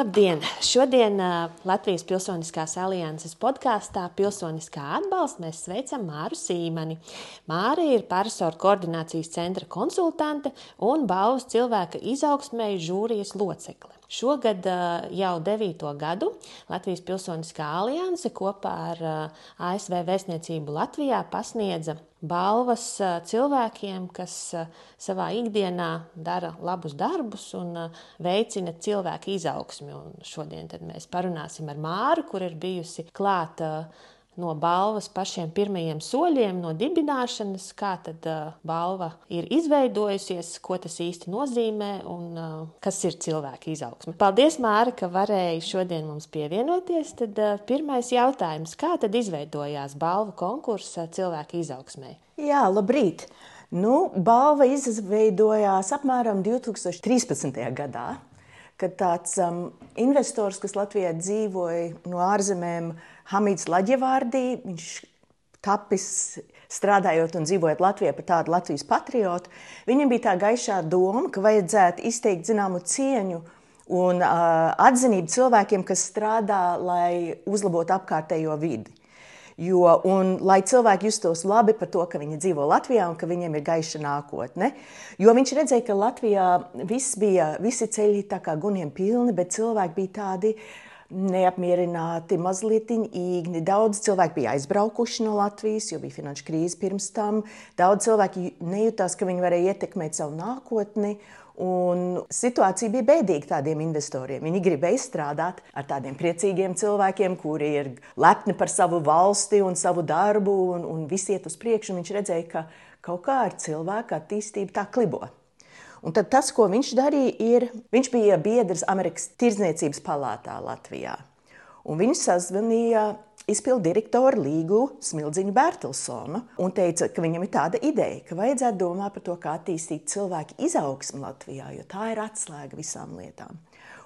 Labdien! Šodien Latvijas Pilsoniskās alianses podkāstā Pilsoniskā atbalsta mēs sveicam Māru Sīmani. Māra ir Parasoru koordinācijas centra konsultante un balvas cilvēka izaugsmēju žūrijas locekle. Šogad jau devīto gadu Latvijas Pilsoniskā alianse kopā ar ASV vēstniecību Latvijā pasniedza balvas cilvēkiem, kas savā ikdienā dara labus darbus un veicina cilvēku izaugsmi. Un šodien mēs parunāsim ar Māru, kur ir bijusi klāta no balvas pašiem pirmajiem soļiem, no dibināšanas, kā tad uh, balva ir izveidojusies, ko tas īsti nozīmē un uh, kas ir cilvēka izaugsme. Paldies, Māra, ka varēji šodien mums pievienoties. Tad uh, pirmais jautājums, kā tad izveidojās balvu konkursa cilvēka izaugsmē? Jā, labrīt! Nu, balva izveidojās apmēram 2013. gadā, kad tāds um, investors, kas Latvijā dzīvoja no ārzemēm, uh, Hamīds Laģevārdī, viņš tapis strādājot un dzīvojot Latvijā par tādu Latvijas patriotu, viņam bija tā gaišā doma, ka vajadzētu izteikt zināmu cieņu un uh, atzinību cilvēkiem, kas strādā, lai uzlabotu apkārtējo vidi. Jo, un, lai cilvēki justos labi par to, ka viņi dzīvo Latvijā un ka viņiem ir gaiša nākotne. Jo viņš redzēja, ka Latvijā viss bija, visi ceļi tā kā guniem pilni, bet cilvēki bija tādi uh, neapmierināti, mazliet īgni. Daudz cilvēku bija aizbraukuši no Latvijas, jo bija finanšu krīze pirms tam. Daudz cilvēku nejūtās, ka viņi varēja ietekmēt savu nākotni. Un situācija bija bēdīga tādiem investoriem. Viņi gribēja strādāt ar tādiem priecīgiem cilvēkiem, kuri ir lepni par savu valsti un savu darbu, un, un visi iet uz priekšu. Viņš redzēja, ka kaut kā ar cilvēku attīstību tā klibo. Un tad tas, ko viņš darīja, ir, viņš bija biedrs Amerikas Tirdzniecības palātā Latvijā. Un viņš sazvanīja izpildu direktoru Līgu Smildziņu Bērtelsonu un teica, ka viņam ir tāda ideja, ka vajadzētu domāt par to, kā attīstīt cilvēku izaugsmu Latvijā, jo tā ir atslēga visām lietām.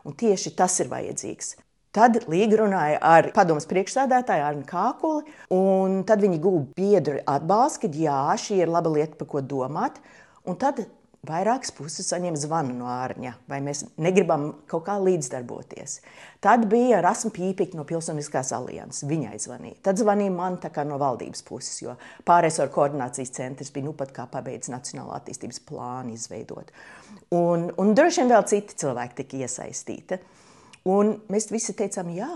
Un tieši tas ir vajadzīgs. Tad Līga runāja ar padomus priekšsēdētāju Arnu Kākuli, un tad viņi guva biedru atbalstu, ka jā, šī ir laba lieta, par ko domāt. Un tad Vairākas puses saņem zvanu no ārņa, vai mēs negribam kaut kā līdzdarboties. Tad bija Rasma Pīpika no Pilsoniskās alianses. Viņa aizvanīja. Tad zvanīja man no valdības puses, jo pārējais ar koordinācijas centrs bija nu pat kā pabeidzis Nacionālo attīstības plānu izveidot. Un, un droši vien vēl citi cilvēki tika iesaistīti. Un mēs visi teicām, jā,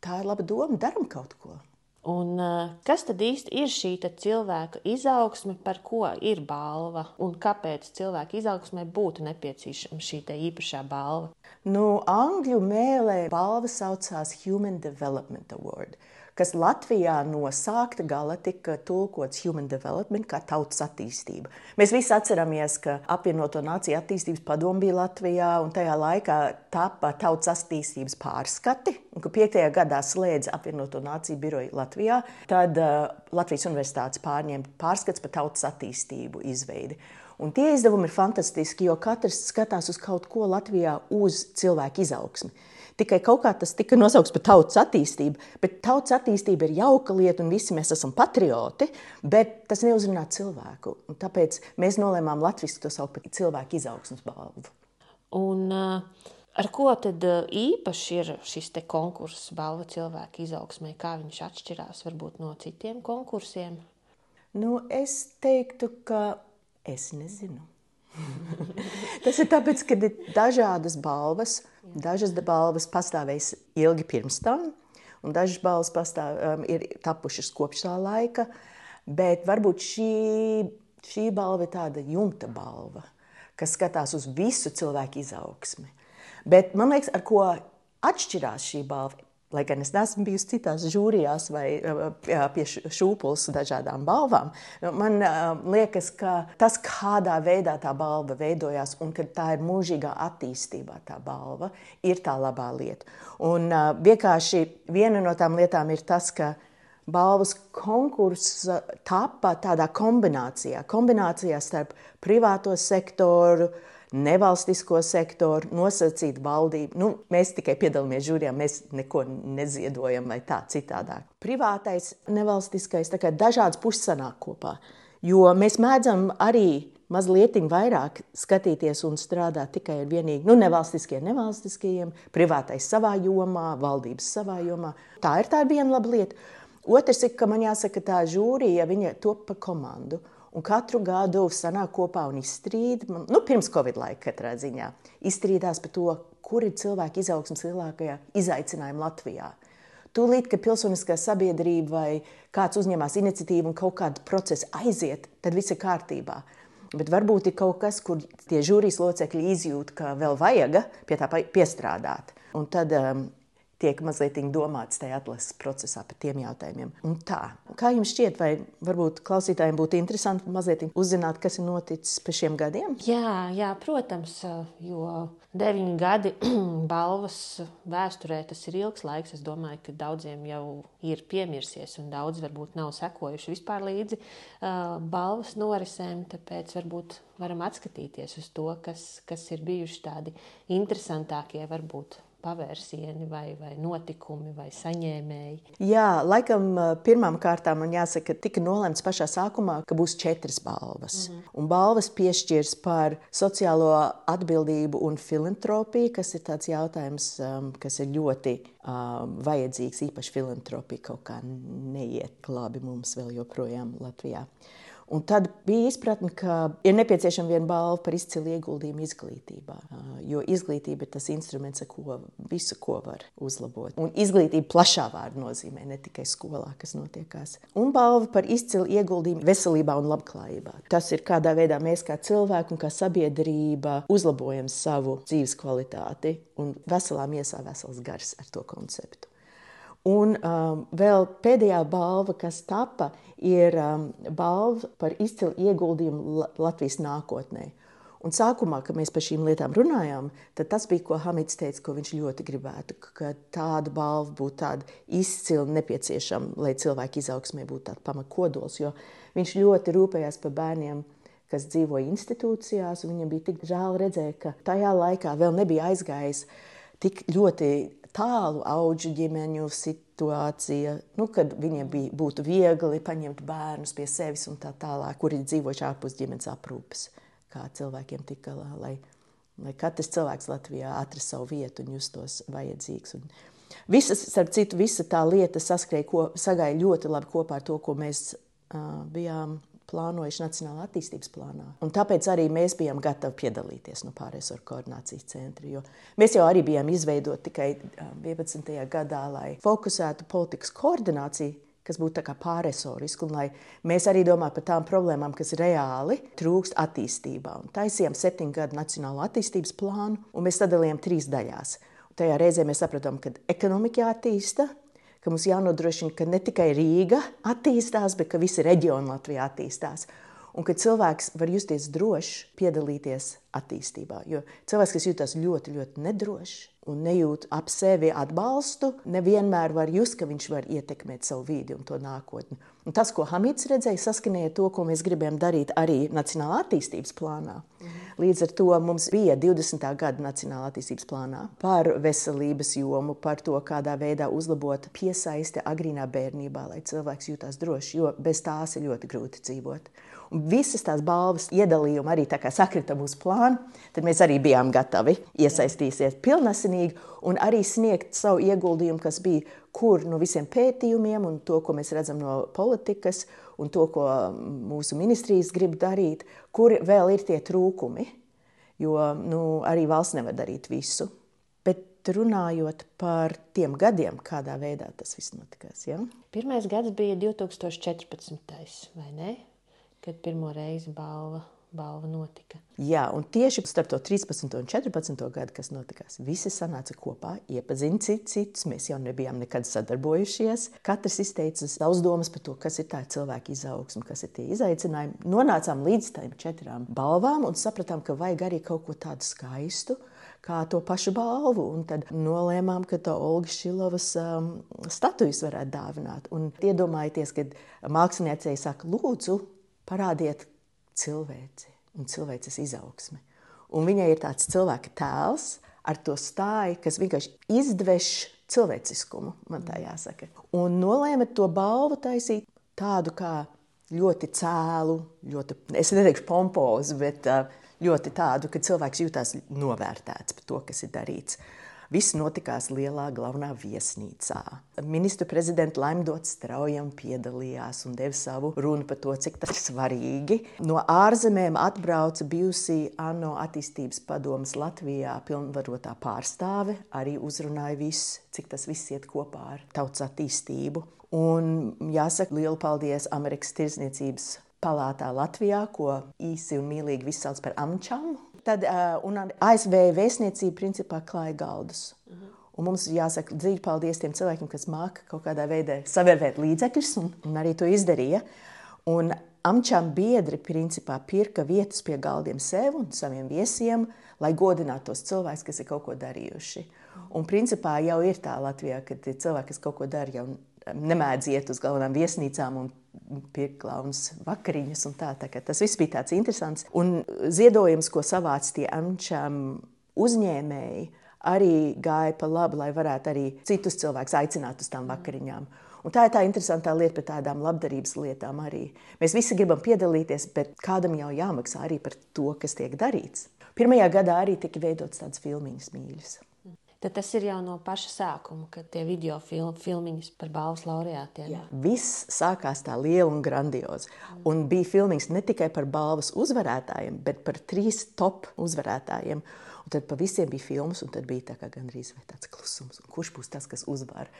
tā ir laba doma, darām kaut ko. Un, kas tad īsti ir šī cilvēka izaugsme, par ko ir balva un kāpēc cilvēka izaugsmē būtu nepieciešama šī īpašā balva? Nu, angļu mēlē balva saucās Human Development Award kas Latvijā no sākta gala tika tulkots Human Development kā tautas attīstība. Mēs visi atceramies, ka apvienoto nāciju attīstības padomu bija Latvijā, un tajā laikā tapa tautas attīstības pārskati, un ka 5. gadā slēdza apvienoto nāciju biroju Latvijā, tad uh, Latvijas universitātes pārņēma pārskats par tautas attīstību izveidi. Un tie izdevumi ir fantastiski, jo katrs skatās uz kaut ko Latvijā, uz cilvēku izaugsmi. Tikai kaut kā tas tika nosaukts par tautas attīstību, bet tautas attīstība ir jauka lieta un visi mēs esam patrioti, bet tas neuzrunā cilvēku. Un tāpēc mēs nolēmām latviešu to saukt par cilvēku izaugsmas balvu. Un, uh... Ar ko tad īpaši ir šis konkurss, balva cilvēka izaugsmē? Kā viņš atšķirās varbūt no citiem konkursiem? Nu, es teiktu, ka es nezinu. Tas ir tāpēc, ka ir dažādas balvas. Dažas balvas pastāvēs ilgi pirms tam, un dažas balvas pastāv, um, ir tapušas kopš tā laika. Bet varbūt šī, šī balva ir tāda jumta balva, kas skatās uz visu cilvēku izaugsmi. Bet man liekas, ar ko atšķirās šī balva, Lai gan es neesmu bijusi citās žūrijās vai pie šūpules dažādām balvām, man liekas, ka tas, kādā veidā tā balva veidojās un ka tā ir mūžīgā attīstībā, tā balva ir tā labā lieta. Un vienkārši viena no tām lietām ir tas, ka balvas konkurss tapa tādā kombinācijā, kombinācijā starp privāto sektoru, nevalstisko sektoru, nosacīt valdību. Nu, mēs tikai piedalāmies žūrijā, mēs neko neziedojam vai tā citādāk. Privātais, nevalstiskais, tā kā dažādas puses sanāk kopā. Jo mēs mēdzam arī mazliet vairāk skatīties un strādāt tikai ar vienīgi nu, nevalstiskiem, nevalstiskajiem, privātais savā jomā, valdības savā jomā. Tā ir tā viena laba lieta. Otrs ir, ka man jāsaka, tā žūrija, viņa top pa komandu. Un katru gadu sanāk kopā un izstrīd, nu, pirms Covid laika katrā ziņā, izstrīdās par to, kur ir cilvēku izaugsmas lielākajā izaicinājuma Latvijā. Tūlīt, kad pilsoniskā sabiedrība vai kāds uzņemās iniciatīvu un kaut kādu procesu aiziet, tad viss ir kārtībā. Bet varbūt ir kaut kas, kur tie žūrijas locekļi izjūt, ka vēl vajag pie tā piestrādāt. Un tad um, tiek mazliet domāts tajā atlases procesā par tiem jautājumiem. Un tā, kā jums šķiet, vai varbūt klausītājiem būtu interesanti mazliet uzzināt, kas ir noticis pēc šiem gadiem? Jā, jā, protams, jo deviņi gadi balvas vēsturē tas ir ilgs laiks. Es domāju, ka daudziem jau ir piemirsies, un daudz varbūt nav sekojuši vispār līdzi uh, balvas norisēm. Tāpēc varbūt varam atskatīties uz to, kas, kas ir bijuši tādi interesantākie varbūt pavērsieni, vai, vai notikumi, vai saņēmēji? Jā, laikam pirmām kārtām man jāsaka, tika nolemts pašā sākumā, ka būs četras balvas. Mm -hmm. Un balvas piešķirs par sociālo atbildību un filantropiju, kas ir tāds jautājums, kas ir ļoti um, vajadzīgs, īpaši filantropija kaut kā neiet labi mums vēl joprojām Latvijā. Un tad bija izpratne, ka ir nepieciešama viena balva par izcilu ieguldījumu izglītībā. Jo izglītība ir tas instruments, ko visu ko var uzlabot. Un izglītība plašā vārdā nozīmē ne tikai skolā, kas notiekās. Un balva par izcilu ieguldījumu veselībā un labklājībā. Tas ir kādā veidā mēs kā cilvēki un kā sabiedrība uzlabojam savu dzīves kvalitāti un veselā miesā vesels gars ar to konceptu. Un um, vēl pēdējā balva, kas tapa, ir um, balva par izcilu ieguldījumu Latvijas nākotnē. Un sākumā, kad mēs par šīm lietām runājām, tas bija, ko Hamids teica, ko viņš ļoti gribētu, ka tāda balva būtu tāda izcila nepieciešama, lai cilvēku izaugsmē būtu tāds pamatkodols, jo viņš ļoti rūpējās par bērniem, kas dzīvo institūcijās, un viņam bija tik žēl redzēt, ka tajā laikā vēl nebija aizgājis tik ļoti tālu auģu ģimeņu situācija, nu, kad viņiem bija, būtu viegli paņemt bērnus pie sevis un tā tālāk, kuri dzīvojuši ārpus ģimenes aprūpes, kā cilvēkiem tik galā, lai, lai katrs cilvēks Latvijā atrastu savu vietu un justos vajadzīgs. Un visas, starp citu, visa tā lieta saskrēja, ko, sagāja ļoti labi kopā ar to, ko mēs uh, bijām plānojuši Nacionālā attīstības plānā. Un tāpēc arī mēs bijām gatavi piedalīties no pārējais koordinācijas centra. Mēs jau arī bijām izveidoti tikai 11. gadā, lai fokusētu politikas koordināciju kas būtu pārresoriski, un lai mēs arī domājam par tām problēmām, kas reāli trūkst attīstībā. Un taisījām septiņu gadu nacionālo attīstības plānu, un mēs sadalījām trīs daļās. Un tajā reizē mēs sapratām, ka ekonomika jāattīsta, ka mums jānodrošina, ka ne tikai Rīga attīstās, bet ka visi reģioni Latvijā attīstās. Un ka cilvēks var justies drošs piedalīties attīstībā. Jo cilvēks, kas jūtas ļoti, ļoti nedrošs un nejūt ap sevi atbalstu, nevienmēr var just, ka viņš var ietekmēt savu vidi un to nākotni. Un tas, ko Hamīds redzēja, saskanēja to, ko mēs gribējām darīt arī Nacionālā attīstības plānā. Mhm. Līdz ar to mums bija 20. gada Nacionālā attīstības plānā par veselības jomu, par to, kādā veidā uzlabot piesaisti agrīnā bērnībā, lai cilvēks jūtas droši, jo bez tās ir ļoti grūti dzīvot. Un visas tās balvas iedalījumi arī sakrita mūsu plānu, tad mēs arī bijām gatavi iesaistīties pilnasinīgi un arī sniegt savu ieguldījumu, kas bija kur no visiem pētījumiem un to, ko mēs redzam no politikas un to, ko mūsu ministrijas grib darīt, kur vēl ir tie trūkumi. Jo nu, arī valsts nevar darīt visu. Bet runājot par tiem gadiem, kādā veidā tas viss notikās. Ja? Pirmais gads bija 2014. vai ne? Kad pirmo reizi balva, balva notika. Jā, un tieši starp to 13 un 14 gadu, kas notikās, visi sanāca kopā, iepazina citus. Mēs jau nebijām nekad sadarbojušies. Katrs izteica savas domas par to, kas ir tā cilvēka izaugsme, kas ir tie izaicinājumi. Nonācām līdz tām četrām balvām un sapratām, ka vajag arī kaut ko tādu skaistu kā to pašu balvu. Un tad nolēmām, ka to Olga Šilovas um, statujas varētu dāvināt. Un iedomājieties, kad māksliniecei saka, lūdzu, parādiet cilvēci un cilvēces izaugsmi. Un viņai ir tāds cilvēka tēls ar to stāju, kas vienkārši izdveš cilvēciskumu, man tā jāsaka. Un nolēma to balvu taisīt tādu kā ļoti cēlu, ļoti, es neteikšu pompozu, bet ļoti tādu, ka cilvēks jūtas novērtēts par to, kas ir darīts. Viss notikās lielā galvenā viesnīcā. Ministru prezidents Laimdots straujam piedalījās un deva savu runu par to, cik tas ir svarīgi. No ārzemēm atbrauca bijusī ANO attīstības padomas Latvijā pilnvarotā pārstāve, arī uzrunāja visu, cik tas viss iet kopā ar tautas attīstību. Un jāsaka, lielu paldies Amerikas Tirzniecības palātā Latvijā, ko īsi un mīlīgi visi sauc par amčam. Tad uh, ASV vēstniecība principā klāja galdus. Uh -huh. Un mums jāsaka dziļi paldies tiem cilvēkiem, kas māca kaut kādā veidā savērvēt līdzekļus, un, un arī to izdarīja. Un amčām biedri principā pirka vietas pie galdiem sev un saviem viesiem, lai godinātu tos cilvēkus, kas ir kaut ko darījuši. Un principā jau ir tā Latvijā, ka cilvēki, kas kaut ko dara, jau nemēdz iet uz galvenām viesnīcām un pirkt klaunas vakariņas. Tā, tā, tas viss bija tāds interesants. Un ziedojums, ko savāca tie amčām uzņēmēji, arī gāja pa labi, lai varētu arī citus cilvēkus aicināt uz tām vakariņām. Un tā ir tā interesantā lieta par tādām labdarības lietām arī. Mēs visi gribam piedalīties, bet kādam jau jāmaksā arī par to, kas tiek darīts. Pirmajā gadā arī tika veidotas tādas filmiņas mīļas tad tas ir jau no paša sākuma, kad tie video film, filmiņas par balvas laureātiem. Jā. Viss sākās tā liela un grandioza. Un bija filmiņas ne tikai par balvas uzvarētājiem, bet par trīs top uzvarētājiem. Un tad pa visiem bija filmas, un tad bija tā gandrīz tāds klusums, kurš būs tas, kas uzvar.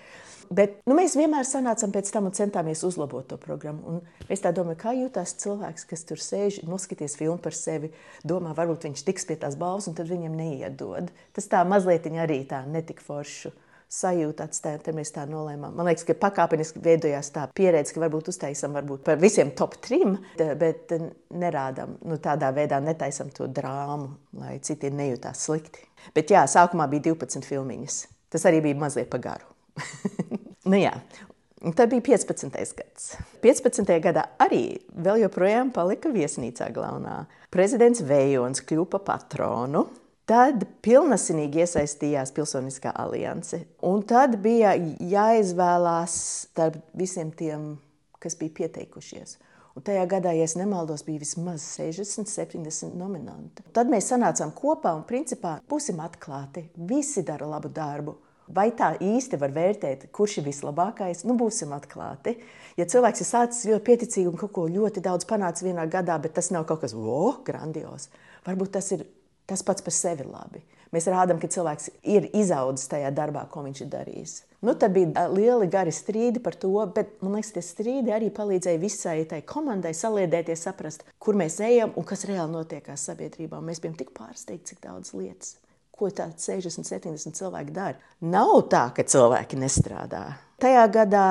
Bet nu, mēs vienmēr sanācām pēc tam un centāmies uzlabot to programmu. Un es domāju, kā jūtas cilvēks, kas tur sēž, noskaties filmu par sevi, domā, varbūt viņš tiks pie tās balvas, un tad viņam neiedod. Tas tā mazliet arī tā netika forša sajūta atstāja, tad mēs tā nolēmām. Man liekas, ka pakāpeniski veidojās tā pieredze, ka varbūt uztaisam varbūt par visiem top trim, bet nerādām, nu, tādā veidā netaisam to drāmu, lai citi nejūtās slikti. Bet jā, sākumā bija 12 filmiņas. Tas arī bija mazliet pagaru. nu, jā. Un tad bija 15. gads. 15. gadā arī vēl joprojām palika viesnīcā galvenā. Prezidents Vējons kļuva par patronu. Tad pilnīgi iesaistījās Pilsoniskā alianse. Un tad bija jāizvēlās starp visiem tiem, kas bija pieteikušies. Un tajā gadā, ja nemaldos, bija vismaz 60, 70 nominanti. Tad mēs sanācām kopā un principā būsim atklāti. Visi dara labu darbu. Vai tā īsti var vērtēt, kurš ir vislabākais? Nu, būsim atklāti. Ja cilvēks ir sācis ļoti pieticīgi un kaut ko ļoti daudz panācis vienā gadā, bet tas nav kaut kas oh, grandios, varbūt tas ir Tas pats par sevi labi. Mēs rādām, ka cilvēks ir izaudzis tajā darbā, ko viņš ir darījis. Nu, tad bija lieli gari strīdi par to, bet man liekas, tie strīdi arī palīdzēja visai tai komandai saliedēties, saprast, kur mēs ejam un kas reāli notiekās sabiedrībā. Mēs bijām tik pārsteigti, cik daudz lietas. Ko tādi 60, 70 cilvēki dara? Nav tā, ka cilvēki nestrādā. Tajā gadā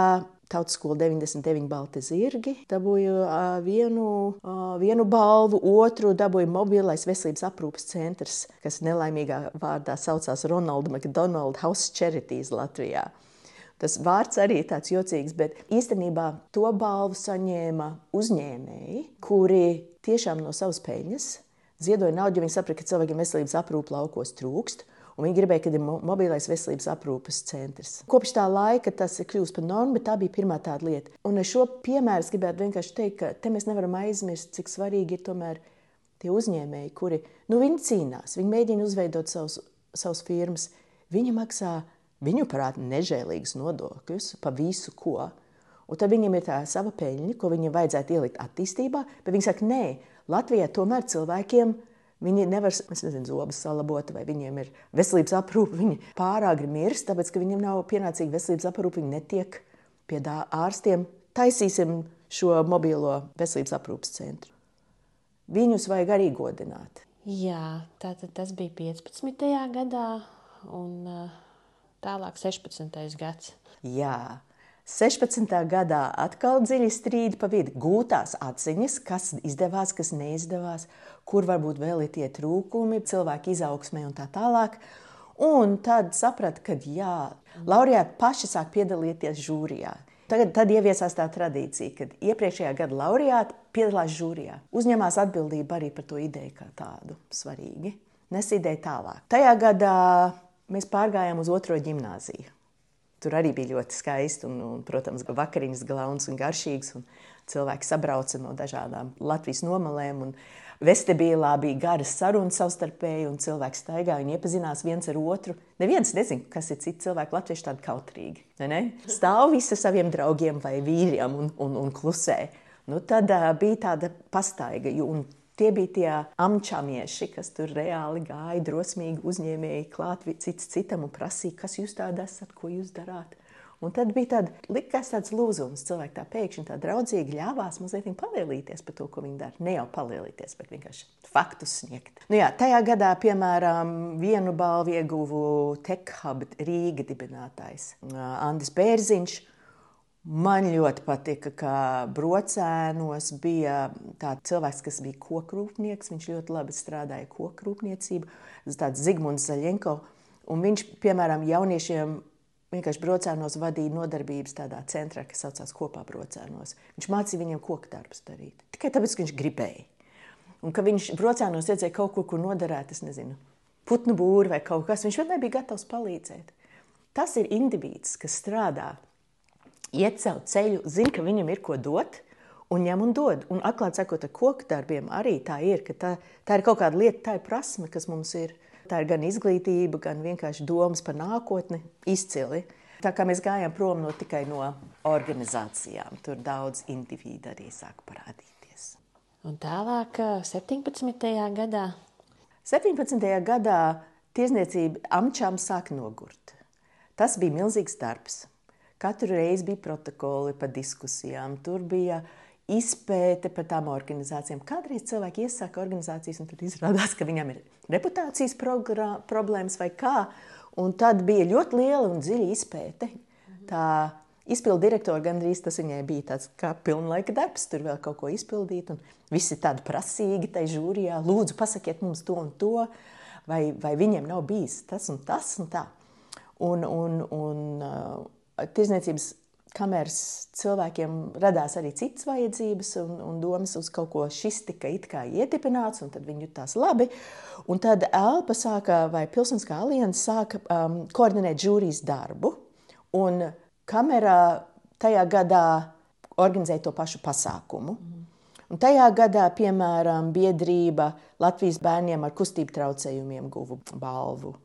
Tautas skola 99 balti zirgi, dabūju uh, vienu, uh, vienu balvu, otru dabūju mobilais veselības aprūpas centrs, kas nelaimīgā vārdā saucās Ronalda McDonald House Charities Latvijā. Tas vārds arī ir tāds jocīgs, bet īstenībā to balvu saņēma uzņēmēji, kuri tiešām no savas peļņas ziedoja naudu, jo viņi saprata, ka cilvēkiem veselības aprūpe laukos trūkst. Un viņi gribēja, kad ir mobilais veselības aprūpes centrs. Kopš tā laika tas ir kļuvis par normu, bet tā bija pirmā tāda lieta. Un ar šo piemēru es gribētu vienkārši teikt, ka te mēs nevaram aizmirst, cik svarīgi ir tomēr tie uzņēmēji, kuri nu, cīnās, viņi mēģina uzveidot savus, savus firmas. Viņi maksā viņu parādu nežēlīgus nodokļus par visu, ko. Un tad viņiem ir tā sava peļņa, ko viņiem vajadzētu ielikt attīstībā, bet viņi saka, nē, Latvijā tomēr cilvēkiem Viņi nevar nezinu, zobus salabot, vai viņiem ir veselības aprūpe. Viņi pārāk mirst, tāpēc ka viņiem nav pienācīga veselības aprūpe. Viņi netiek pie ārstiem. Taisīsim šo mobilo veselības aprūpes centru. Viņus vajag arī godināt. Jā, tātad tas bija 15. gadā, un tālāk 16. gads. Jā, 16. gadā atkal dziļi strīdi pa vidu, gūtās atziņas, kas izdevās, kas neizdevās, kur varbūt vēl ir tie trūkumi, cilvēku izaugsmē un tā tālāk. Un tad sapratu, ka jā, laureāti paši sāk piedalīties žūrijā. Tagad tad ieviesās tā tradīcija, ka iepriekšējā gada laureāti piedalās žūrijā. Uzņemās atbildību arī par to ideju kā tādu svarīgi. Nes ideju tālāk. Tajā gadā mēs pārgājām uz otro gimnāziju. Tur arī bija ļoti skaisti un, un protams, vakariņas glauns un garšīgs. Un cilvēki sabrauca no dažādām Latvijas nomalēm. Vestibīlā bija garas sarunas savstarpēji, un cilvēki staigāja un iepazinās viens ar otru. Neviens nezina, kas ir cits cilvēks, latvieši tādi kautrīgi. Ne? Stāv visi saviem draugiem vai vīriem un, un, un klusē. Nu, tad uh, bija tāda pastaiga, un Tie bija tie amčamieši, kas tur reāli gāja, drosmīgi uzņēmēji klāt cits citam un prasīja, kas jūs tādi esat, ko jūs darāt. Un tad bija tāds likās tāds lūzums. Cilvēki tā pēkšņi tā draudzīgi ļāvās mazliet palielīties par to, ko viņi dara. Ne jau palielīties, bet vienkārši faktus sniegt. Nu jā, tajā gadā, piemēram, vienu balvu ieguvu Tech Hub Rīga dibinātājs Andris Bērziņš. Man ļoti patika, ka brocēnos bija tāds cilvēks, kas bija kokrūpnieks. Viņš ļoti labi strādāja kokrūpniecību. Tāds Zigmunds Zaļenko. Un viņš, piemēram, jauniešiem vienkārši brocēnos vadīja nodarbības tādā centrā, kas saucās kopā brocēnos. Viņš mācīja viņiem koku darbus darīt. Tikai tāpēc, ka viņš gribēja. Un ka viņš brocēnos redzēja kaut ko, ko noderēt, es nezinu, putnu būru vai kaut kas, viņš vienmēr bija gatavs palīdzēt. Tas ir indivīds, kas strādā iet savu ceļu, zina, ka viņam ir ko dot. Un ņem un dod. Un atklāti sakot, ar koku darbiem arī tā ir. Tā, tā ir kaut kāda lieta, tā ir prasme, kas mums ir. Tā ir gan izglītība, gan vienkārši domas par nākotni. Izcili. Tā kā mēs gājām prom no tikai no organizācijām, tur daudz individu arī sāk parādīties. Un tālāk, 17. gadā? 17. gadā tirzniecība amčām sāk nogurt. Tas bija milzīgs darbs. Katru reizi bija protokoli par diskusijām, tur bija izpēte par tām organizācijām. Kādreiz cilvēki iesaka organizācijas, un tad izrādās, ka viņam ir reputācijas problēmas vai kā. Un tad bija ļoti liela un dziļa izpēte. Tā izpildu direktora gandrīz tas viņai bija tāds kā pilnlaika darbs, tur vēl kaut ko izpildīt. Visi tādi prasīgi tai žūrijā, lūdzu, pasakiet mums to un to, vai, vai viņiem nav bijis tas un tas un tā. Un, un, un, tirzniecības kameras cilvēkiem radās arī citas vajadzības un, un domas uz kaut ko šis tika it kā ietipināts, un tad viņi jutās labi. Un tad Elpa sāka, vai Pilsoniskā alianse sāka um, koordinēt žūrijas darbu, un kamerā tajā gadā organizēja to pašu pasākumu. Mm. Un tajā gadā, piemēram, biedrība Latvijas bērniem ar kustību traucējumiem guva balvu.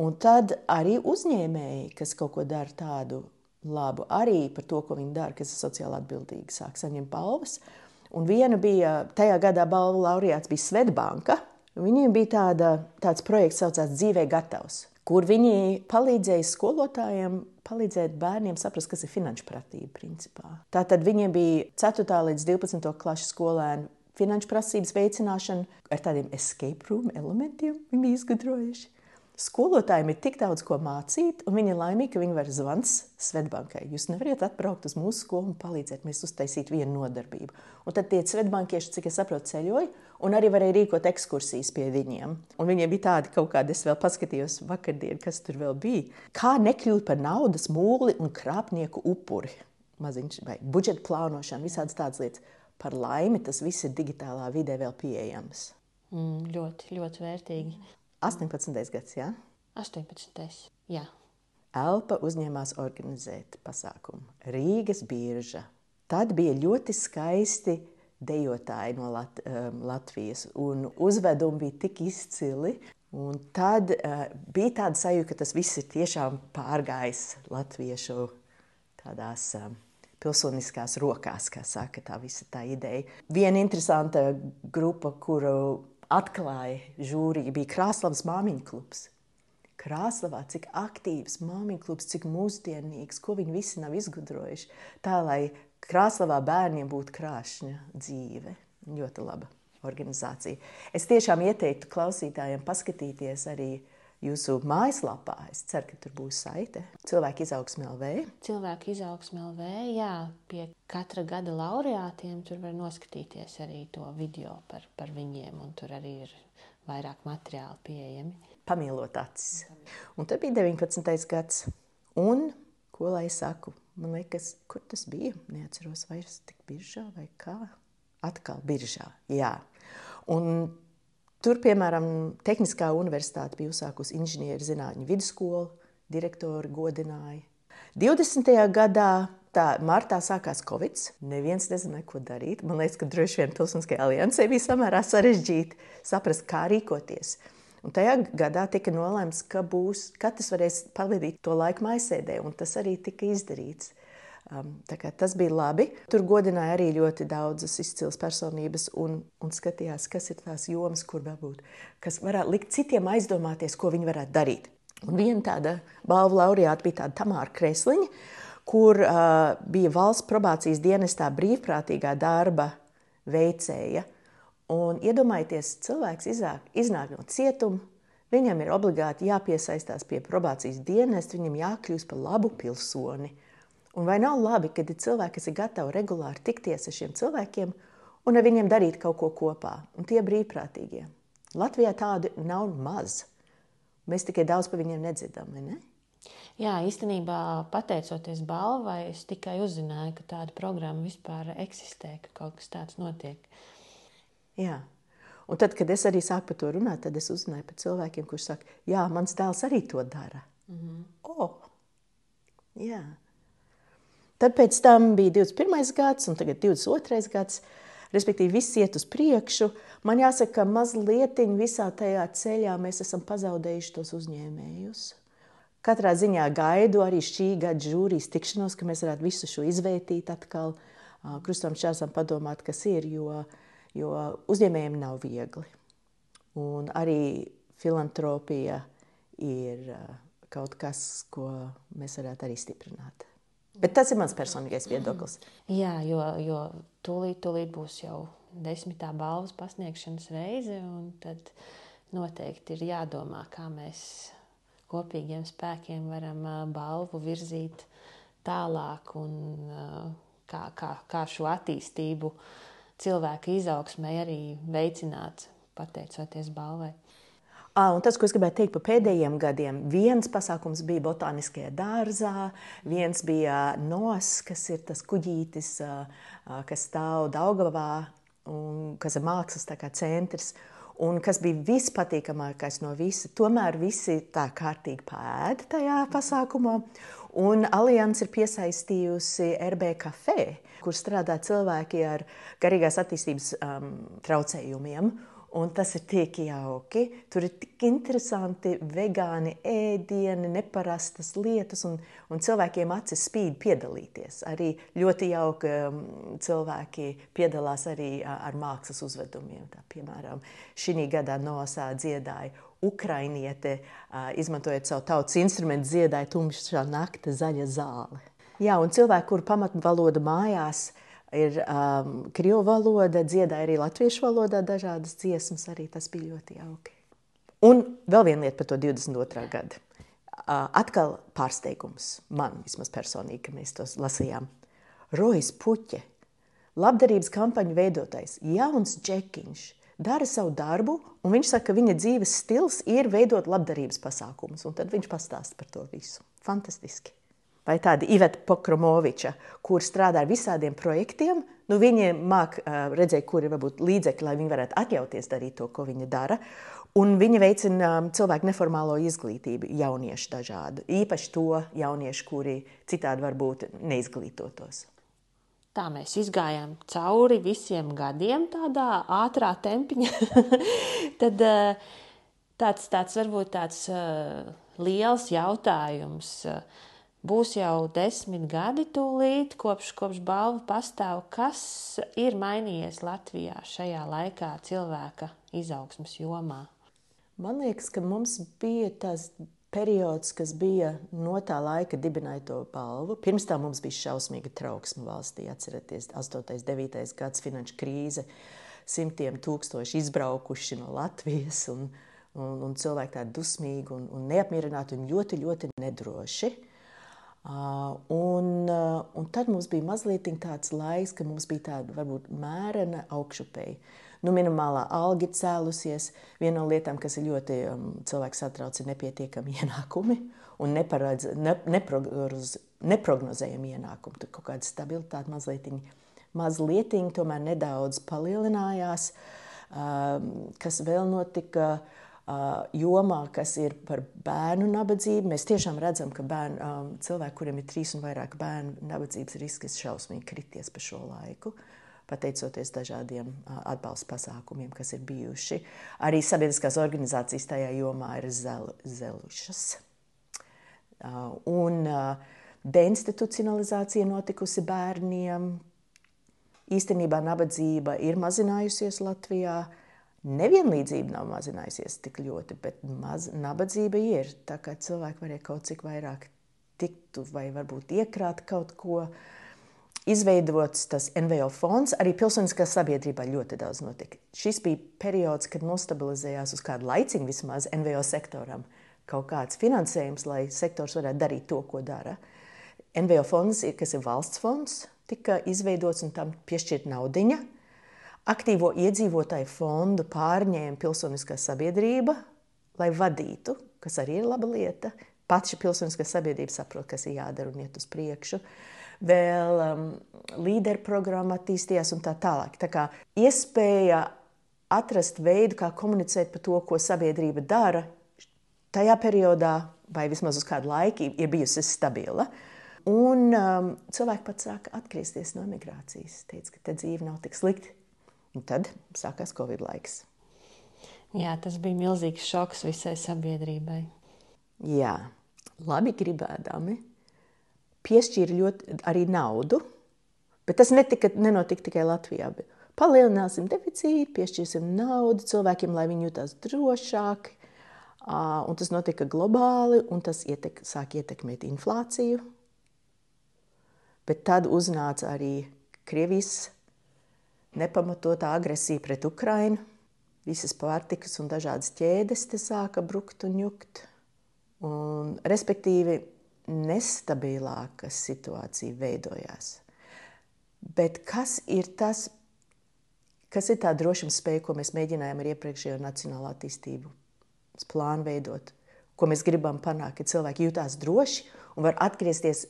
Un tad arī uzņēmēji, kas kaut ko dara tādu labu, arī par to, ko viņi dara, kas ir sociāli atbildīgi, sāk saņemt balvas. Un viena bija tajā gadā balvu laureāts bija Svetbanka. Viņiem bija tāda, tāds projekts, kas saucās Dzīvē gatavs, kur viņi palīdzēja skolotājiem palīdzēt bērniem saprast, kas ir finanšu pratība. Principā. Tātad viņiem bija 4. līdz 12. klases skolēni finanšu prasības veicināšana ar tādiem escape room elementiem. Viņi bija izgudrojuši. Skolotājiem ir tik daudz ko mācīt, un viņi ir laimīgi, ka viņi var zvanīt Svetbankai. Jūs nevarat atbraukt uz mūsu skolu un palīdzēt, mēs uztaisītu vienu nodarbību. Un tad tie Svetbankieši, cik es saprotu, ceļoja, un arī varēja rīkot ekskursijas pie viņiem. Un viņiem bija tādi kaut kādi, es vēl paskatījos vakardien, kas tur vēl bija. Kā nekļūt par naudas mūli un krāpnieku upuri. Maziņš, vai budžeta plānošana, visādas tādas lietas. Par laimi tas viss ir digitālā vidē vēl pieejams. Mm, ļoti, ļoti vērtīgi. 18. gads, jā? 18. Jā. Elpa uzņēmās organizēt pasākumu Rīgas birža. Tad bija ļoti skaisti dejotāji no Lat um, Latvijas, un uzvedumi bija tik izcili. Un tad uh, bija tāda sajūta, ka tas viss ir tiešām pārgājis latviešu tādās um, pilsoniskās rokās, kā saka tā visa tā ideja. Viena interesanta grupa, kuru atklāja žūrija, bija Krāslavas māmiņu klubs. Krāslavā, cik aktīvs māmiņu klubs, cik mūsdienīgs, ko viņi visi nav izgudrojuši. Tā, lai Krāslavā bērniem būtu krāšņa dzīve. Ļoti laba organizācija. Es tiešām ieteiktu klausītājiem paskatīties arī jūsu mājaslapā. Es ceru, ka tur būs saite. Cilvēku izaugsme LV. Cilvēku izaugsme LV, jā, pie katra gada laureātiem tur var noskatīties arī to video par, par viņiem, un tur arī ir vairāk materiāli pieejami. Pamīlot acis. Un tad bija 19. gads. Un, ko lai saku, man liekas, kur tas bija? Neatceros vairs tik biržā vai kā. Atkal biržā, jā. Un Tur, piemēram, Tehniskā universitāte bija uzsākusi inženieru zinātņu vidusskolu, direktori godināja. 20. gadā tā martā sākās Covid. Neviens nezināja, ko darīt. Man liekas, ka droši vien Pilsoniskajai aliansē bija samērā sarežģīti saprast, kā rīkoties. Un tajā gadā tika nolēmts, ka būs, katrs varēs pavadīt to laiku maisēdē, un tas arī tika izdarīts. Um, tas bija labi. Tur godināja arī ļoti daudzas izcils personības un, un skatījās, kas ir tās jomas, kur varbūt, kas varētu likt citiem aizdomāties, ko viņi varētu darīt. Un viena tāda balvu laureāta bija tāda Tamāra Kresliņa, kur uh, bija valsts probācijas dienestā brīvprātīgā darba veicēja. Un iedomājieties, cilvēks iznāk, iznāk no cietuma, viņam ir obligāti jāpiesaistās pie probācijas dienesta, viņam jākļūst par labu pilsoni. Un vai nav labi, kad ir cilvēki, kas ir gatavi regulāri tikties ar šiem cilvēkiem un ar viņiem darīt kaut ko kopā, un tie brīvprātīgie? Latvijā tādu nav maz. Mēs tikai daudz par viņiem nedzirdam, vai ne? Jā, īstenībā pateicoties balvai, es tikai uzzināju, ka tāda programma vispār eksistē, ka kaut kas tāds notiek. Jā. Un tad, kad es arī sāku par to runāt, tad es uzzināju par cilvēkiem, kuriem saka, jā, mans dēls arī to dara. Mm -hmm. oh, jā. Tad pēc tam bija 21. gads, un tagad 22. gads. Respektīvi, viss iet uz priekšu. Man jāsaka, ka mazliet visā tajā ceļā mēs esam pazaudējuši tos uzņēmējus. Katrā ziņā gaidu arī šī gada žūrijas tikšanos, ka mēs varētu visu šo izvērtīt atkal, krustam šķērsam padomāt, kas ir, jo, jo uzņēmējiem nav viegli. Un arī filantropija ir kaut kas, ko mēs varētu arī stiprināt. Bet tas ir mans personīgais viedoklis. Jā, jo, jo tūlīt, tūlīt būs jau desmitā balvas pasniegšanas reize, un tad noteikti ir jādomā, kā mēs kopīgiem spēkiem varam balvu virzīt tālāk un kā, kā, kā šo attīstību cilvēka izaugsmē arī veicināt, pateicoties balvai. Ah, un tas, ko es gribēju teikt par pēdējiem gadiem, viens pasākums bija Botāniskajā dārzā, viens bija NOS, kas ir tas kuģītis, kas stāv Daugavā un kas ir mākslas centrs. Un kas bija vispatīkamākais no visa, tomēr visi tā kārtīgi pēda tajā pasākumā. Un Alianse ir piesaistījusi RB kafē, kur strādā cilvēki ar garīgās attīstības um, traucējumiem. Un tas ir tik jauki. Tur ir tik interesanti vegāni ēdieni, neparastas lietas, un, un cilvēkiem acis spīd piedalīties. Arī ļoti jauki um, cilvēki piedalās arī ar mākslas uzvedumiem. Tā, piemēram, šī gadā Nosā dziedāja Ukrainiete, izmantojot savu tautas instrumentu, dziedāja tumšā nakta zaļa zāle. Jā, un cilvēki, kur pamatvaloda mājās, ir um, krievu valoda, dziedāja arī latviešu valodā dažādas dziesmas, arī tas bija ļoti jauki. Un vēl viena lieta par to 22. gadu. Uh, atkal pārsteigums man vismaz personīgi, ka mēs tos lasījām. Rojas Puķe, labdarības kampaņu veidotājs, jauns džekiņš, dara savu darbu, un viņš saka, ka viņa dzīves stils ir veidot labdarības pasākumus, un tad viņš pastāsta par to visu. Fantastiski! Vai tāda Iveta Pokromoviča, kur strādā ar visādiem projektiem. Nu, viņi māk redzēt, kur ir varbūt līdzekļi, lai viņi varētu atļauties darīt to, ko viņi dara. Un viņi veicina cilvēku neformālo izglītību, jauniešu dažādu. Īpaši to jauniešu, kuri citādi varbūt neizglītotos. Tā mēs izgājām cauri visiem gadiem, tādā ātrā tempiņā. Tad tāds, tāds varbūt tāds liels jautājums. Uh, Būs jau desmit gadi tūlīt, kopš, kopš balva pastāv. Kas ir mainījies Latvijā šajā laikā cilvēka izaugsmas jomā? Man liekas, ka mums bija tas periods, kas bija no tā laika dibināja to balvu. Pirms tam mums bija šausmīga trauksme valstī. Atcerieties, 8. un 9. gads finanšu krīze, simtiem tūkstoši izbraukuši no Latvijas, un, un, un cilvēki tādi dusmīgi un, un neapmierināti un ļoti, ļoti nedroši. Uh, un, uh, un tad mums bija mazliet tāds laiks, ka mums bija tāda varbūt mērena augšupēja. Nu, minimālā alga ir cēlusies. Viena no lietām, kas ļoti um, cilvēku satrauc, ir nepietiekami ienākumi un neparedz, ne, neprognoz, neprognozējami ienākumi. Tur kaut kāda stabilitāte mazliet, mazliet tomēr nedaudz palielinājās. Um, kas vēl notika? Jomā, kas ir par bērnu nabadzību. Mēs tiešām redzam, ka bērnu, cilvēki, kuriem ir trīs un vairāk bērnu, nabadzības risks šausmīgi krities pa šo laiku. Pateicoties dažādiem atbalsta pasākumiem, kas ir bijuši. Arī sabiedriskās organizācijas tajā jomā ir zel, zelušas. Un deinstitucionalizācija notikusi bērniem. Īstenībā nabadzība ir mazinājusies Latvijā. Uh, Nevienlīdzība nav mazinājusies tik ļoti, bet maz, nabadzība ir. Tā kā cilvēki varēja kaut cik vairāk tiktu vai varbūt iekrāt kaut ko. Izveidots tas NVO fonds, arī pilsoniskā sabiedrībā ļoti daudz notika. Šis bija periods, kad nostabilizējās uz kādu laiciņu vismaz NVO sektoram kaut kāds finansējums, lai sektors varētu darīt to, ko dara. NVO fonds, kas ir valsts fonds, tika izveidots un tam piešķirta naudiņa Aktīvo iedzīvotāju fondu pārņēma pilsoniskā sabiedrība, lai vadītu, kas arī ir laba lieta. Pati pilsoniskā sabiedrība saprot, kas ir jādara un iet uz priekšu. Vēl um, līderu programma attīstījās un tā tālāk. Tā kā iespēja atrast veidu, kā komunicēt par to, ko sabiedrība dara, tajā periodā, vai vismaz uz kādu laiku, ir bijusi stabila. Un um, cilvēki pat sāka atgriezties no migrācijas. Teica, ka te dzīve nav tik slikta Un tad sākās Covid laiks. Jā, tas bija milzīgs šoks visai sabiedrībai. Jā, labi gribēdami piešķīra ļoti arī naudu, bet tas netika, nenotika tikai Latvijā. Palielināsim deficītu, piešķirsim naudu cilvēkiem, lai viņi jutās drošāk. Un tas notika globāli, un tas ietek, sāk ietekmēt inflāciju. Bet tad uznāca arī Krievijas nepamatotā agresija pret Ukrajinu. Visas pārtikas un dažādas ķēdes te sāka brukt un jukt. Un, respektīvi, nestabilāka situācija veidojās. Bet kas ir tas, kas ir tā drošības spēja, ko mēs mēģinājām ar iepriekšējo nacionālo attīstību plānu veidot? Ko mēs gribam panākt, ka cilvēki jutās droši un var atgriezties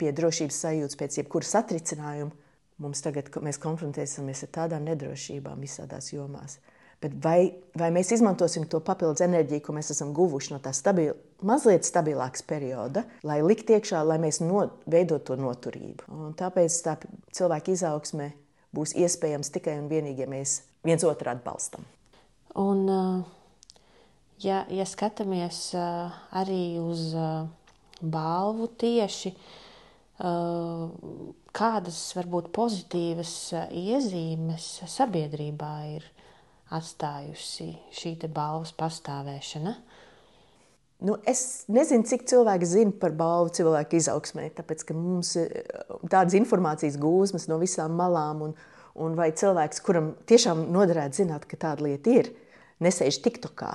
pie drošības sajūtas pēc jebkuras satricinājuma Mums tagad mēs konfrontēsimies ar tādām nedrošībām visādās jomās. Bet vai, vai mēs izmantosim to papildus enerģiju, ko mēs esam guvuši no tā stabila, mazliet stabilākas perioda, lai likt iekšā, lai mēs no, veidot to noturību. Un tāpēc tā cilvēka izaugsme būs iespējams tikai un vienīgi, ja mēs viens otru atbalstam. Un, ja, ja skatāmies arī uz balvu tieši, kādas varbūt pozitīvas iezīmes sabiedrībā ir atstājusi šī balvas pastāvēšana? Nu, es nezinu, cik cilvēki zina par balvu cilvēku izaugsmē, tāpēc ka mums ir tādas informācijas gūzmas no visām malām. Un, un vai cilvēks, kuram tiešām noderētu zināt, ka tāda lieta ir, nesēž tiktokā.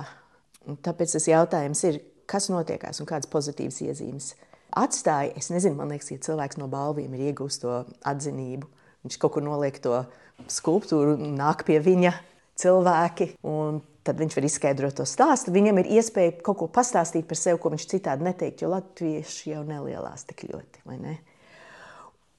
Un tāpēc tas jautājums ir, kas notiekās un kādas pozitīvas iezīmes atstāja, es nezinu, man liekas, ja cilvēks no balviem ir iegūst to atzinību, viņš kaut kur noliek to skulptūru, nāk pie viņa cilvēki. Tad viņš var izskaidrot to stāstu. Viņam ir iespēja kaut ko pastāstīt par sevi, ko viņš citādi neteikt, jo latvieši jau nelielās tik ļoti. Ne?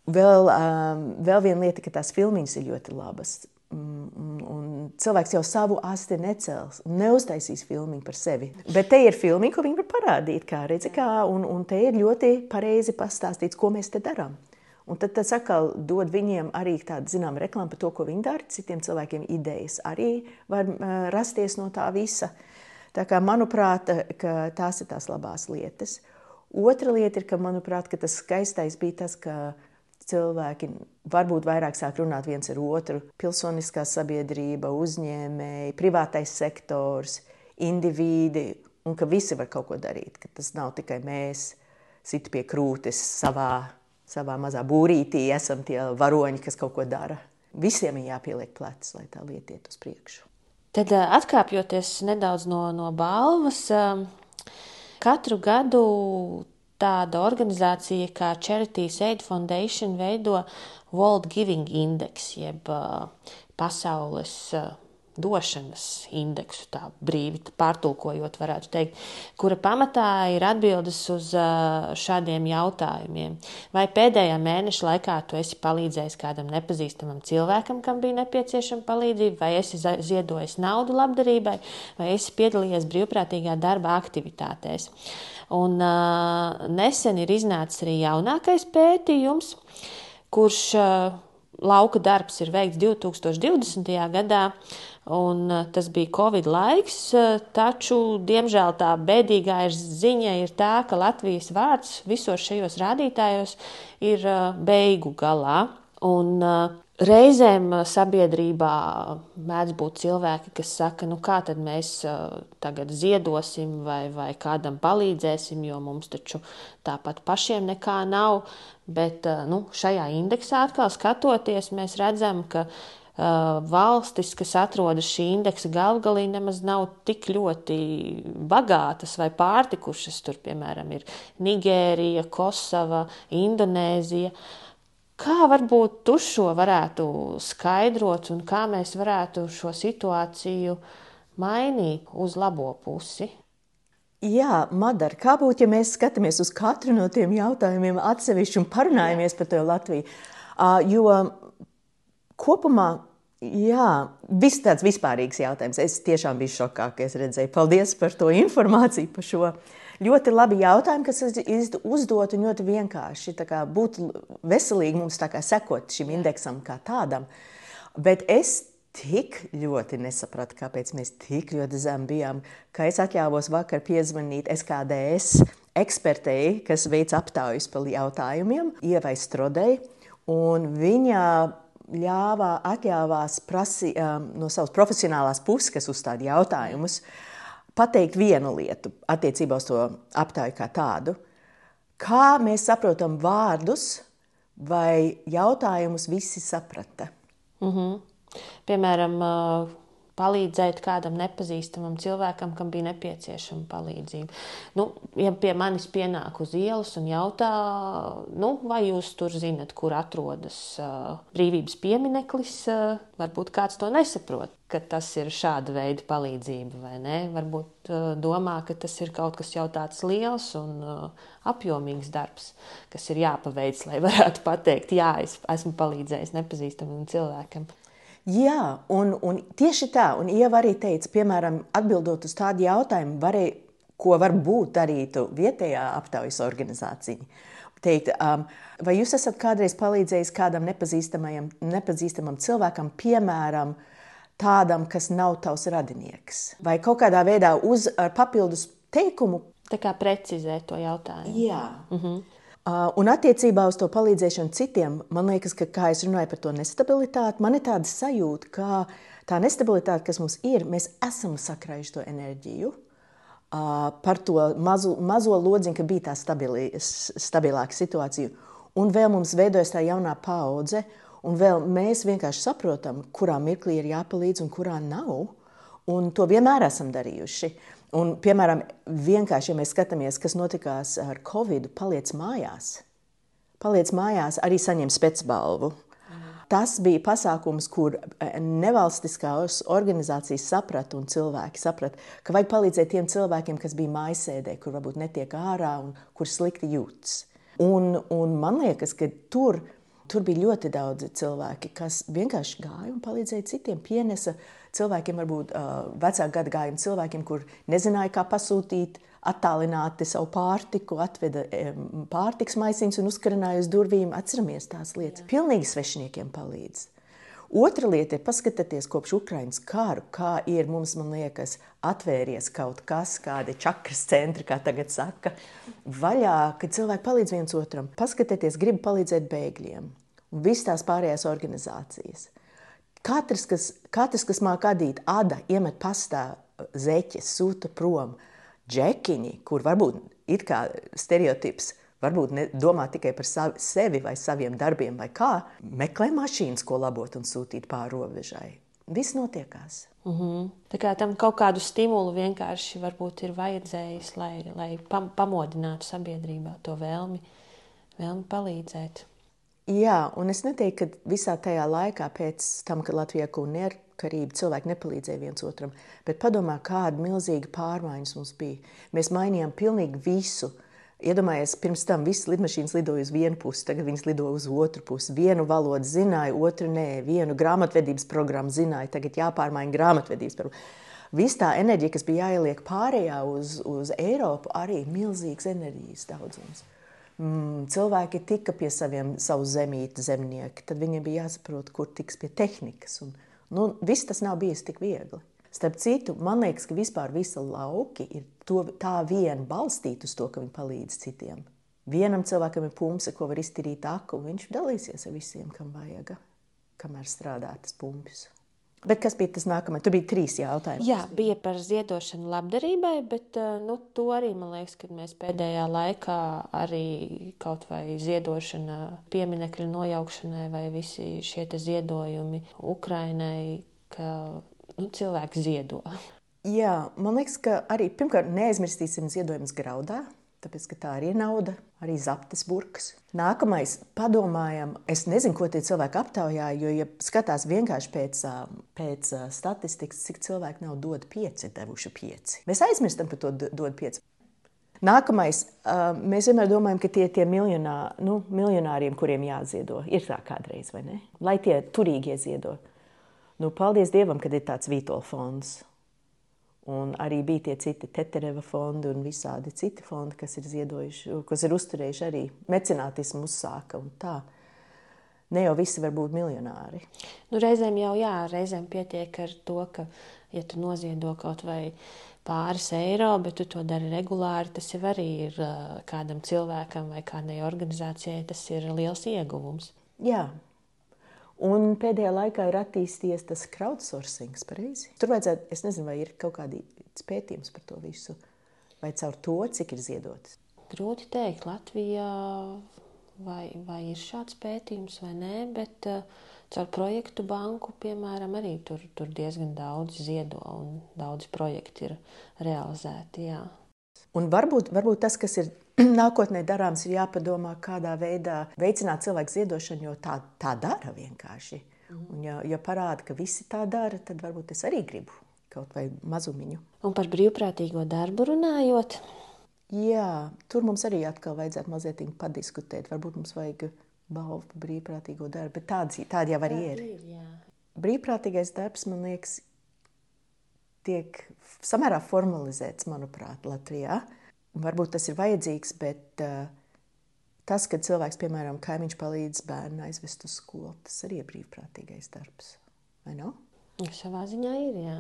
Vēl, um, vēl viena lieta, ka tās filmiņas ir ļoti labas. Un, un cilvēks jau savu asti necels, neuztaisīs filmu par sevi. Bet te ir filma, ko viņi var parādīt, kā redzi, kā, un, un te ir ļoti pareizi pastāstīts, ko mēs te darām. Un tad tas atkal dod viņiem arī tādu zinām reklāmu par to, ko viņi dara. Citiem cilvēkiem idejas arī var uh, rasties no tā visa. Tā kā, manuprāt, tās ir tās labās lietas. Otra lieta ir, ka, manuprāt, ka tas skaistais bija tas, ka cilvēki varbūt vairāk sāk runāt viens ar otru. Pilsoniskā sabiedrība, uzņēmēji, privātais sektors, indivīdi, un ka visi var kaut ko darīt. Ka tas nav tikai mēs, sit pie krūtis savā, savā mazā būrītī, esam tie varoņi, kas kaut ko dara. Visiem ir jāpieliek plecs, lai tā lieta iet uz priekšu. Tad atkāpjoties nedaudz no, no balvas, katru gadu tāda organizācija kā Charities Aid Foundation veido World Giving Index, jeb uh, pasaules uh, došanas indeksu, tā brīvi pārtulkojot, varētu teikt, kura pamatā ir atbildes uz šādiem jautājumiem. Vai pēdējā mēneša laikā tu esi palīdzējis kādam nepazīstamam cilvēkam, kam bija nepieciešama palīdzība, vai esi ziedojis naudu labdarībai, vai esi piedalījies brīvprātīgā darba aktivitātēs. Un, uh, nesen ir iznācis arī jaunākais pētījums, kurš uh, lauka darbs ir veikts 2020. gadā, un uh, tas bija Covid laiks, uh, taču, diemžēl, tā bēdīgā ir ziņa ir tā, ka Latvijas vārds visos šajos rādītājos ir uh, beigu galā. Un, Reizēm sabiedrībā mēdz būt cilvēki, kas saka, nu kā tad mēs tagad ziedosim vai, vai kādam palīdzēsim, jo mums taču tāpat pašiem nekā nav. Bet nu, šajā indeksā atkal skatoties, mēs redzam, ka valstis, kas atrodas šī indeksa galvgalī, nemaz nav tik ļoti bagātas vai pārtikušas. Tur, piemēram, ir Nigērija, Kosova, Indonēzija. Kā varbūt tu šo varētu skaidrot un kā mēs varētu šo situāciju mainīt uz labo pusi? Jā, Madara, kā būtu, ja mēs skatāmies uz katru no tiem jautājumiem atsevišķi un parunājamies par to Latviju? Uh, jo kopumā, jā, viss tāds vispārīgs jautājums. Es tiešām biju šokā, ka es redzēju. Paldies par to informāciju, par šo ļoti labi jautājumi, kas uzdot un ļoti vienkārši. Būtu veselīgi mums sekot šim indeksam kā tādam. Bet es tik ļoti nesapratu, kāpēc mēs tik ļoti zem bijām, ka es atļāvos vakar piezvanīt SKDS ekspertei, kas veic aptaujas par jautājumiem, Ievai Strodei, viņa ļāvā, atļāvās prasi, um, no savas profesionālās puses, kas uzstāda jautājumus, uh, pateikt vienu lietu attiecībā uz to aptāju kā tādu. Kā mēs saprotam vārdus, vai jautājumus visi saprata? Mm -hmm. Piemēram, palīdzēt kādam nepazīstamam cilvēkam, kam bija nepieciešama palīdzība. Nu, ja pie manis pienāk uz ielas un jautā, nu, vai jūs tur zinat, kur atrodas uh, brīvības piemineklis, uh, varbūt kāds to nesaprot. Tas ir šāda veida palīdzība, vai ne? Varbūt uh, domā, ka tas ir kaut kas jau tāds liels un uh, apjomīgs darbs, kas ir jāpaveic, lai varētu pateikt, jā, es esmu palīdzējis nepazīstamam cilvēkam. Jā, un, un tieši tā, un Ieva arī teica, piemēram, atbildot uz tādu jautājumu, varēja, ko varbūt darītu vietējā aptaujas organizācija. Teikt, um, vai jūs esat kādreiz palīdzējis kādam nepazīstamam, cilvēkam, piemēram, tādam, kas nav tavs radinieks? Vai kaut kādā veidā uz papildus teikumu? Tā kā precizēt to jautājumu. Jā. Uh, un attiecībā uz to palīdzēšanu citiem, man liekas, ka, kā es runāju par to nestabilitāti, man ir tāda sajūta, ka tā nestabilitāte, kas mums ir, mēs esam sakrājuši to enerģiju par to mazo, mazo lodziņu, ka bija tā stabili, stabilāka situācija. Un vēl mums veidojas tā jaunā paudze, un vēl mēs vienkārši saprotam, kurā mirklī ir jāpalīdz un kurā nav. Un to vienmēr esam darījuši. Uh, Un, piemēram, vienkārši, ja mēs skatāmies, kas notikās ar Covid, paliec mājās. Paliec mājās, arī saņem spēcbalvu. Tas bija pasākums, kur e, nevalstiskās organizācijas saprata un cilvēki saprata, ka vajag palīdzēt tiem cilvēkiem, kas bija mājasēdē, kur varbūt netiek ārā un kur slikti jūtas. Un, un man liekas, ka tur, tur bija ļoti daudzi cilvēki, kas vienkārši gāja un palīdzēja citiem, pienesa uh, cilvēkiem, varbūt vecāku gadu gājumu cilvēkiem, kur nezināja, kā pasūtīt attālināti savu pārtiku, atveda pārtiks maisiņus un uzkarināja uz durvīm. Atceramies tās lietas. Jā. Pilnīgi svešiniekiem palīdz. Otra lieta ir paskatieties kopš Ukraiņas karu, kā ir mums, man liekas, atvēries kaut kas, kādi čakras centri, kā tagad saka, vaļā, kad cilvēki palīdz viens otram. Paskatieties, grib palīdzēt bēgļiem un visas tās pārējās organizācijas. Katrs, kas, katrs, kas māca adīt, ada iemet pastā zeķes, sūta prom džekiņi, kur varbūt ir kā stereotips, varbūt ne, domā tikai par savi, sevi vai saviem darbiem, vai kā, meklē mašīnas, ko labot un sūtīt pāri robežai. Viss notiekās. Mm -hmm. Tā kā tam kaut kādu stimulu vienkārši ir vajadzējis, lai, lai pam pamodinātu sabiedrībā to vēlmi, vēlmi palīdzēt. Jā, un es neteiktu, ka visā tajā laikā, pēc tam, kad Latvijā neatkarību, cilvēki nepalīdzēja viens otram. Bet padomā, kāda milzīga pārmaiņas mums bija. Mēs mainījām pilnīgi visu. Iedomājieties, pirms tam visas lidmašīnas lidoja uz vienu pusi, tagad viņas lido uz otru pusi. Vienu valodu zināja, otru nē, vienu grāmatvedības programmu zināja, tagad jāpārmaiņa grāmatvedības programma. Viss tā enerģija, kas bija jāieliek pārējā uz, uz Eiropu, arī milzīgs enerģijas daudzums. Mm, cilvēki tika pie saviem savu zemīti zemnieki, tad viņiem bija jāsaprot, kur tiks pie tehnikas. Un, nu, viss tas nav bijis tik viegli. Starp citu, man liekas, ka vispār visa lauki ir to, tā vien balstīti uz to, ka viņi palīdz citiem. Vienam cilvēkam ir pumps, ko var iztīrīt aku, un viņš dalīsies ar visiem, kam vajag, kamēr strādā tas pumps. Bet kas bija tas nākamais? Tur bija trīs jautājumi. Jā, bija par ziedošanu labdarībai, bet eh, nu, to arī man liekas, ka mēs pēdējā laikā arī kaut vai ziedošana pieminekļu nojaukšanai vai visi šie ziedojumi Ukrainai, ka nu, cilvēki ziedo. Jā, man liekas, ka arī pirmkārt neaizmirsīsim ziedojumus graudā. Tāpēc, tā arī ir nauda, arī zaptes burkas. Nākamais, padomājam, es nezinu, ko tie cilvēki aptaujā, jo, ja skatās vienkārši pēc, pēc statistikas, cik cilvēki nav dod pieci, devuši pieci. Mēs aizmirstam par to dod pieci. Nākamais, mēs vienmēr domājam, ka tie ir tie miljonā, nu, miljonāriem, kuriem jāziedo. Ir tā kādreiz, vai ne? Lai tie turīgie ziedo. Nu, paldies Dievam, ka ir tāds Vītola fonds. Un arī bija tie citi Tetereva fondi un visādi citi fondi, kas ir ziedojuši, kas ir uzturējuši arī mecenātismu uzsāka un tā. Ne jau visi var būt miljonāri. Nu, reizēm jau jā, reizēm pietiek ar to, ka, ja tu noziedo kaut vai pāris eiro, bet tu to dari regulāri, tas jau arī ir kādam cilvēkam vai kādai organizācijai, tas ir liels ieguvums. Jā, Un pēdējā laikā ir attīstījies tas crowdsourcing, pareizi. Tur vajadzētu, es nezinu, vai ir kaut kādi pētījums par to visu, vai caur to, cik ir ziedots. Grūti teikt, Latvijā vai, vai ir šāds pētījums vai nē, bet uh, caur projektu banku, piemēram, arī tur, tur diezgan daudz ziedo un daudz projekti ir realizēti. Jā. Un varbūt, varbūt tas, kas ir nākotnē darāms, ir jāpadomā, kādā veidā veicināt cilvēku ziedošanu, jo tā, tā dara vienkārši. Mhm. Un, ja, ja parāda, ka visi tā dara, tad varbūt es arī gribu kaut vai mazumiņu. Un par brīvprātīgo darbu runājot? Jā, tur mums arī atkal vajadzētu mazliet padiskutēt. Varbūt mums vajag balvu par brīvprātīgo darbu, bet tādi, tādi jau arī ir. ir jā. Brīvprātīgais darbs, man liekas, tiek samērā formalizēts, manuprāt, Latvijā. Varbūt tas ir vajadzīgs, bet uh, tas, kad cilvēks, piemēram, kaimiņš palīdz bērnu aizvest uz skolu, tas arī ir brīvprātīgais darbs. Vai ne? Savā ziņā ir. Jā.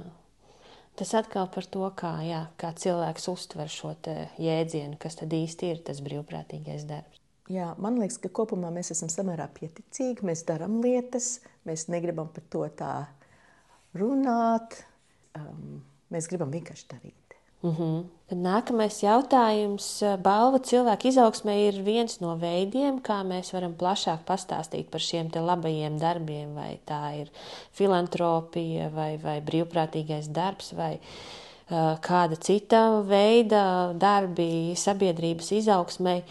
Tas atkal par to, kā, jā, kā cilvēks uztver šo jēdzienu, kas tad īsti ir tas brīvprātīgais darbs. Jā, man liekas, ka kopumā mēs esam samērā pieticīgi, mēs darām lietas, mēs negribam par to tā runāt, um, mēs gribam vienkārši darīt. Mm -hmm. Tad nākamais jautājums. Balva cilvēka izaugsmē ir viens no veidiem, kā mēs varam plašāk pastāstīt par šiem labajiem darbiem, vai tā ir filantropija, vai, vai brīvprātīgais darbs, vai uh, kāda cita veida darbi sabiedrības izaugsmē.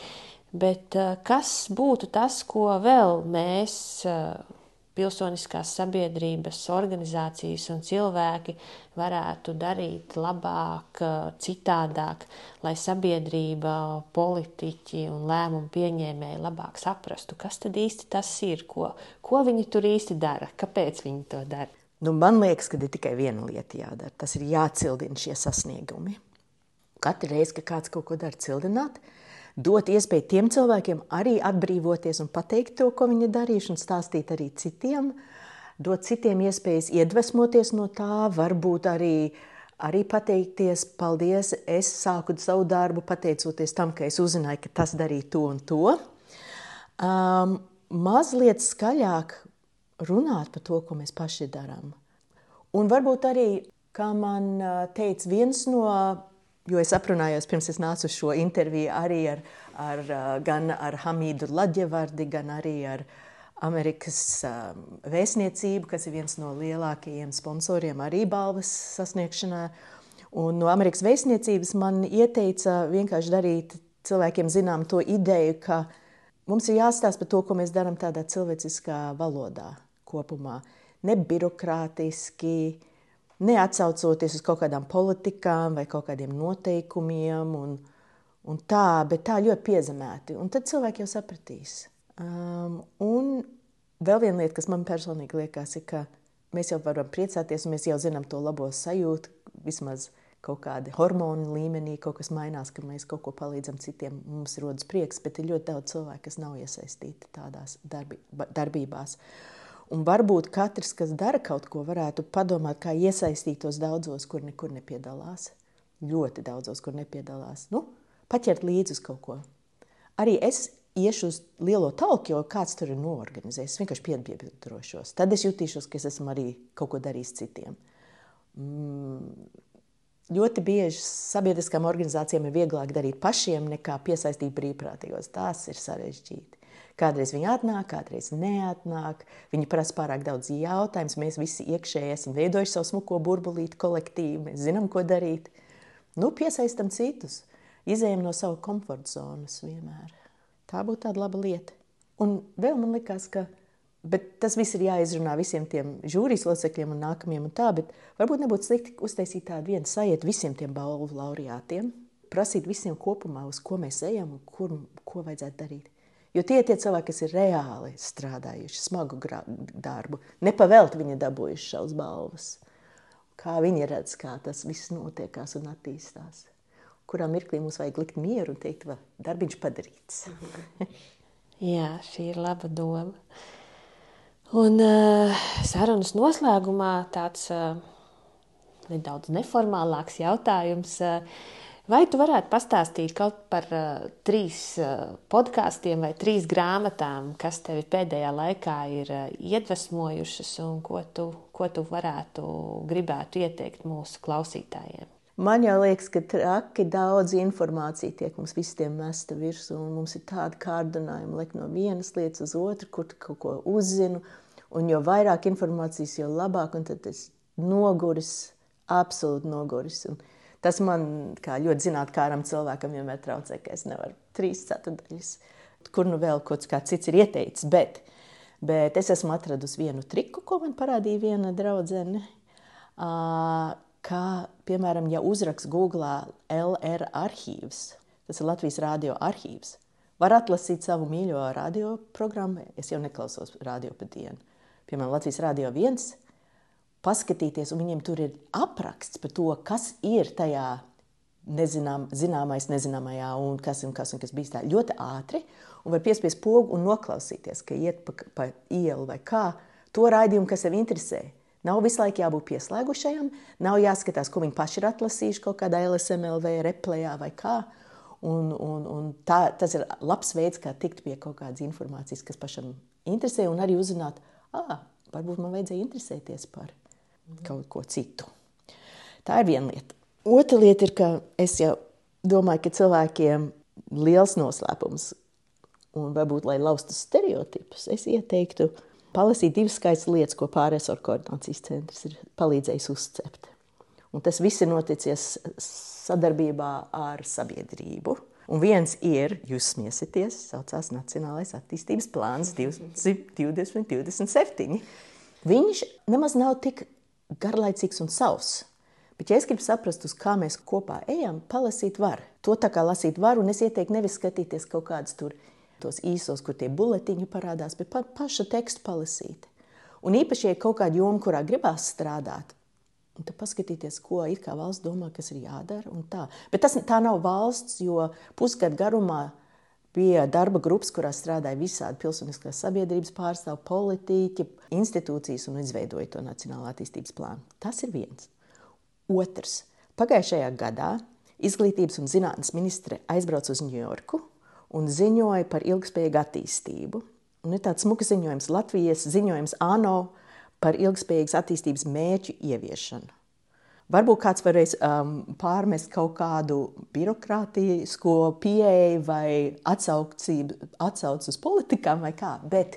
Bet uh, kas būtu tas, ko vēl mēs uh, pilsoniskās sabiedrības organizācijas un cilvēki varētu darīt labāk, citādāk, lai sabiedrība, politiķi un lēmumu pieņēmēji labāk saprastu, kas tad īsti tas ir, ko, ko viņi tur īsti dara, kāpēc viņi to dara. Nu, man liekas, ka ir tikai viena lieta jādara. Tas ir jācildina šie sasniegumi. Katru reizi, kad kāds kaut ko dara, cildināt, dot iespēju tiem cilvēkiem arī atbrīvoties un pateikt to, ko viņi darījuši, un stāstīt arī citiem, dot citiem iespējas iedvesmoties no tā, varbūt arī, arī pateikties, paldies, es sāku savu darbu pateicoties tam, ka es uzzināju, ka tas darīja to un to. Um, mazliet skaļāk runāt par to, ko mēs paši darām. Un varbūt arī, kā man teica viens no Jo es aprunājos pirms es nācu uz šo interviju arī ar, ar, gan ar Hamidu Ladjevardi, gan arī ar Amerikas vēstniecību, kas ir viens no lielākajiem sponsoriem arī balvas sasniegšanā. Un no Amerikas vēstniecības man ieteica vienkārši darīt cilvēkiem zinām to ideju, ka mums ir jāstāsta par to, ko mēs darām tādā cilvēciskā valodā kopumā. nebirokrātiski, neatsaucoties uz kaut kādām politikām vai kaut kādiem noteikumiem, un, un tā, bet tā ļoti piezemēti. Un tad cilvēki jau sapratīs. Um, un vēl viena lieta, kas man personīgi liekas, ir, ka mēs jau varam priecāties, un mēs jau zinām to labo sajūtu, vismaz kaut kāda hormonu līmenī, kaut kas mainās, ka mēs kaut ko palīdzam citiem, mums rodas prieks, bet ir ļoti daudz cilvēku, kas nav iesaistīti tādās darbi, darbībās. Un varbūt katrs, kas dara kaut ko, varētu padomāt, kā iesaistīt tos daudzos, kur nekur nepiedalās. Ļoti daudzos, kur nepiedalās. Nu, paķert līdzi uz kaut ko. Arī es iešu uz lielo talku, jo kāds tur ir noorganizējis. Es vienkārši piebiedrošos. Tad es jutīšos, ka es esmu arī kaut ko darījis citiem. Mm. Ļoti bieži sabiedriskām organizācijām ir vieglāk darīt pašiem, nekā piesaistīt brīvprātīgos. Tas ir sarežģīti. Kādreiz viņi atnāk, kādreiz neatnāk. Viņi prasa pārāk daudz jautājumu. Mēs visi iekšēji esam veidojuši savu smuko burbulīti, kolektīvu. Mēs zinām, ko darīt. Nu, piesaistam citus. Izejam no savas komforta zonas vienmēr. Tā būtu tāda laba lieta. Un vēl man liekas, ka tas viss ir jāizrunā visiem tiem žūrijas locekļiem un nākamajiem un tā, varbūt nebūtu slikti uztaisīt tādu vienu sajietu visiem tiem balvu laureātiem, prasīt visiem kopumā, uz ko mēs ejam un kur, ko vajadzētu darīt. Jo tie ir tie cilvēki, kas ir reāli strādājuši, smagu darbu. Nepavēlti viņi dabūjuši šīs balvas. Kā viņi redz, kā tas viss notiekās un attīstās kurā mirklī mums vajag likt mieru un teikt, ka darbiņš padarīts. Jā, šī ir laba doma. Un uh, sarunas noslēgumā tāds uh, nedaudz neformālāks jautājums. Uh, vai tu varētu pastāstīt kaut par uh, trīs uh, podkāstiem vai trīs grāmatām, kas tevi pēdējā laikā ir uh, iedvesmojušas un ko tu, ko tu varētu gribētu ieteikt mūsu klausītājiem? Man jau liekas, ka traki daudz informācija tiek mums visiem mesta virsū, un mums ir tāda kārdinājuma likt no vienas lietas uz otru, kur kaut ko uzzinu, un jo vairāk informācijas, jo labāk, un tad es noguris, absolūti noguris. Un tas man, kā ļoti zinātkāram cilvēkam, vienmēr traucē, ka es nevaru trīs ceturdaļas, kur nu vēl kaut kāds cits ir ieteicis, bet, bet es esmu atradusi vienu triku, ko man parādīja viena draudzene, kā, piemēram, ja uzrakst Google LR arhīvs, tas ir Latvijas radio arhīvs, var atlasīt savu mīļo radioprogrammu. Es jau neklausos radio pa dienu. Piemēram, Latvijas radio viens, paskatīties, un viņiem tur ir apraksts par to, kas ir tajā nezinām, zināmais, nezināmajā, un kas, un kas, un kas bija tā ļoti ātri. Un var piespiest pogu un noklausīties, ka iet pa, pa ielu vai kā to raidījumu, kas sev interesē. Nav visu laiku jābūt pieslēgušajam, nav jāskatās, ko viņi paši ir atlasījuši kaut kādā LSMLV replējā vai kā. Un, un, un tā, tas ir labs veids, kā tikt pie kaut kādas informācijas, kas pašam interesē, un arī uzzināt, ah, varbūt man vajadzēja interesēties par kaut ko citu. Tā ir viena lieta. Otra lieta ir, ka es jau domāju, ka cilvēkiem liels noslēpums, un varbūt, lai laustu stereotipus, es ieteiktu palasīt divas skaistas lietas, ko pārējošo koordinācijas centrs ir palīdzējis uzcept. Un tas viss ir noticis sadarbībā ar sabiedrību. Un viens ir, jūs smiesieties, saucās Nacionālais attīstības plāns 2027. Viņš nemaz nav tik garlaicīgs un savs. Bet, ja es gribu saprast, uz kā mēs kopā ejam, palasīt var. To tā kā lasīt var, un es ieteiktu nevis skatīties kaut kādas tur tos īsos, kur tie buletiņi parādās, bet pa, paša tekstu palasīt. Un īpaši, ja ir kaut kāda joma, kurā gribās strādāt, un tad paskatīties, ko it kā valsts domā, kas ir jādara. Bet tas, tā nav valsts, jo pusgadu garumā bija darba grupas, kurās strādāja visādi pilsoniskās sabiedrības pārstāvji, politiķi, institūcijas un izveidoja to Nacionālo attīstības plānu. Tas ir viens. Otrs. Pagājušajā gadā Izglītības un zinātnes ministre aizbrauca uz Ņujorku un ziņoja par ilgspējīgu attīstību. Un ir tāds smuks ziņojums, Latvijas ziņojums ANO par ilgspējīgas attīstības mērķu ieviešanu. Varbūt kāds varēs um, pārmest kaut kādu birokrātisko pieeju vai atsauci uz politikām vai kā, bet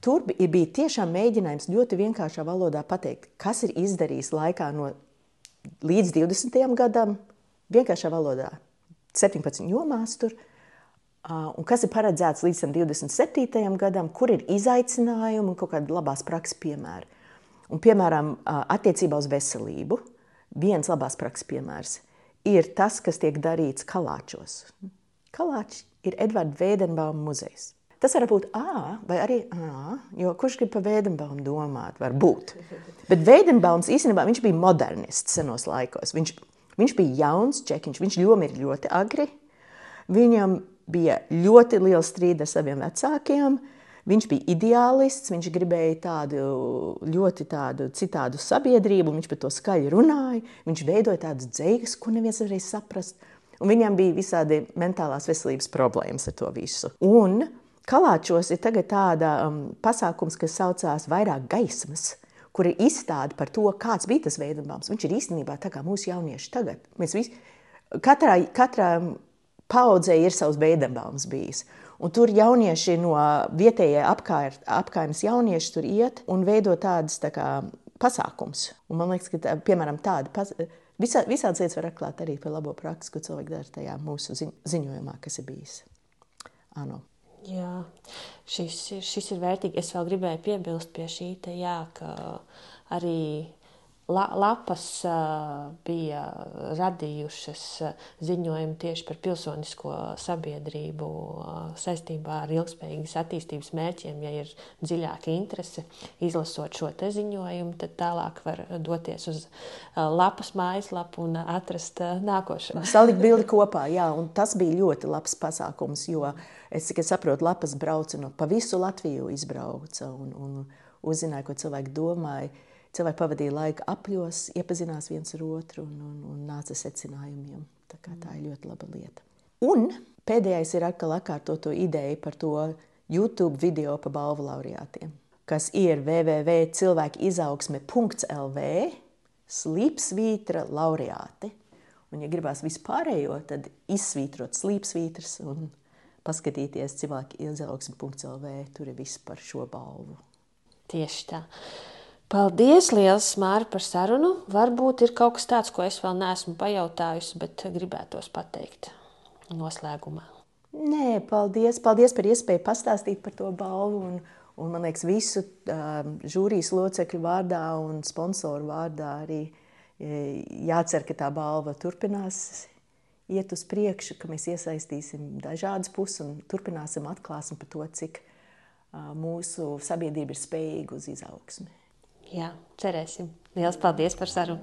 tur bija tiešām mēģinājums ļoti vienkāršā valodā pateikt, kas ir izdarījis laikā no līdz 20. gadam, vienkāršā valodā, 17 jomās tur, Un kas ir paredzēts līdz 27. gadam, kur ir izaicinājumi un kāda labās prakses piemēra. Un, piemēram, attiecībā uz veselību, viens labās prakses piemērs ir tas, kas tiek darīts Kalāčos. Kalāči ir Edvards Veidenbauma muzejs. Tas var būt A vai arī A, jo kurš grib par Veidenbaumu domāt, var būt. Bet Veidenbaums īstenībā viņš bija modernists senos laikos. Viņš, viņš bija jauns čekiņš, viņš ļoti, ļoti agri. Viņam bija ļoti liels strīds ar saviem vecākiem. Viņš bija ideālists, viņš gribēja tādu ļoti tādu citādu sabiedrību, viņš par to skaļi runāja. Viņš veidoja tādas dzējas, ko neviens varēja saprast. Un viņam bija visādi mentālās veselības problēmas ar to visu. Un Kalāčos ir tagad tāda um, pasākums, kas saucās vairāk gaismas, kur ir izstāde par to, kāds bija tas veidojums. Viņš ir īstenībā tā kā mūsu jaunieši tagad. Mēs visi, katrā, katrā paudzē ir savs veidojums bijis. Un tur jaunieši no vietējā apkārtnes jaunieši tur iet un veido tādas tā kā, pasākums. Un man liekas, ka tā, piemēram tāda pas, visā, visādas lietas var atklāt arī par labo praksi, ko cilvēki dara tajā mūsu ziņ, ziņojumā, kas ir bijis. Ano. Jā, šis, šis ir vērtīgi. Es vēl gribēju piebilst pie šī, te, jā, ka arī La, lapas bija radījušas ziņojumu tieši par pilsonisko sabiedrību saistībā ar ilgspējīgas attīstības mērķiem. Ja ir dziļāka interese izlasot šo ziņojumu, tad tālāk var doties uz lapas mājaslapu un atrast nākošo. Salikt bildi kopā, jā, un tas bija ļoti labs pasākums, jo es tikai saprotu, lapas brauca no pa visu Latviju izbrauca un, un uzzināja, ko cilvēki domāja cilvēki pavadīja laiku apļos, iepazinās viens ar otru un, un, un nāca secinājumiem. Tā, tā ir ļoti laba lieta. Un pēdējais ir atkal atkārtoto ideju par to YouTube video par balvu laureātiem, kas ir www.cilvēkizaugsme.lv slīpsvītra laureāti. Un, ja gribās vispārējo, tad izsvītrot slīpsvītras un paskatīties cilvēku izaugsme.lv. Tur ir viss par šo balvu. Tieši tā. Paldies, liels Māri, par sarunu. Varbūt ir kaut kas tāds, ko es vēl neesmu pajautājusi, bet gribētos pateikt noslēgumā. Nē, paldies, paldies par iespēju pastāstīt par to balvu. Un, un man liekas, visu uh, žūrijas locekļu vārdā un sponsoru vārdā arī jācer, ka tā balva turpinās iet uz priekšu, ka mēs iesaistīsim dažādas puses un turpināsim atklāsim par to, cik uh, mūsu sabiedrība ir spējīga uz izaugsmi. Jā, cerēsim. Lielas paldies par sarunu!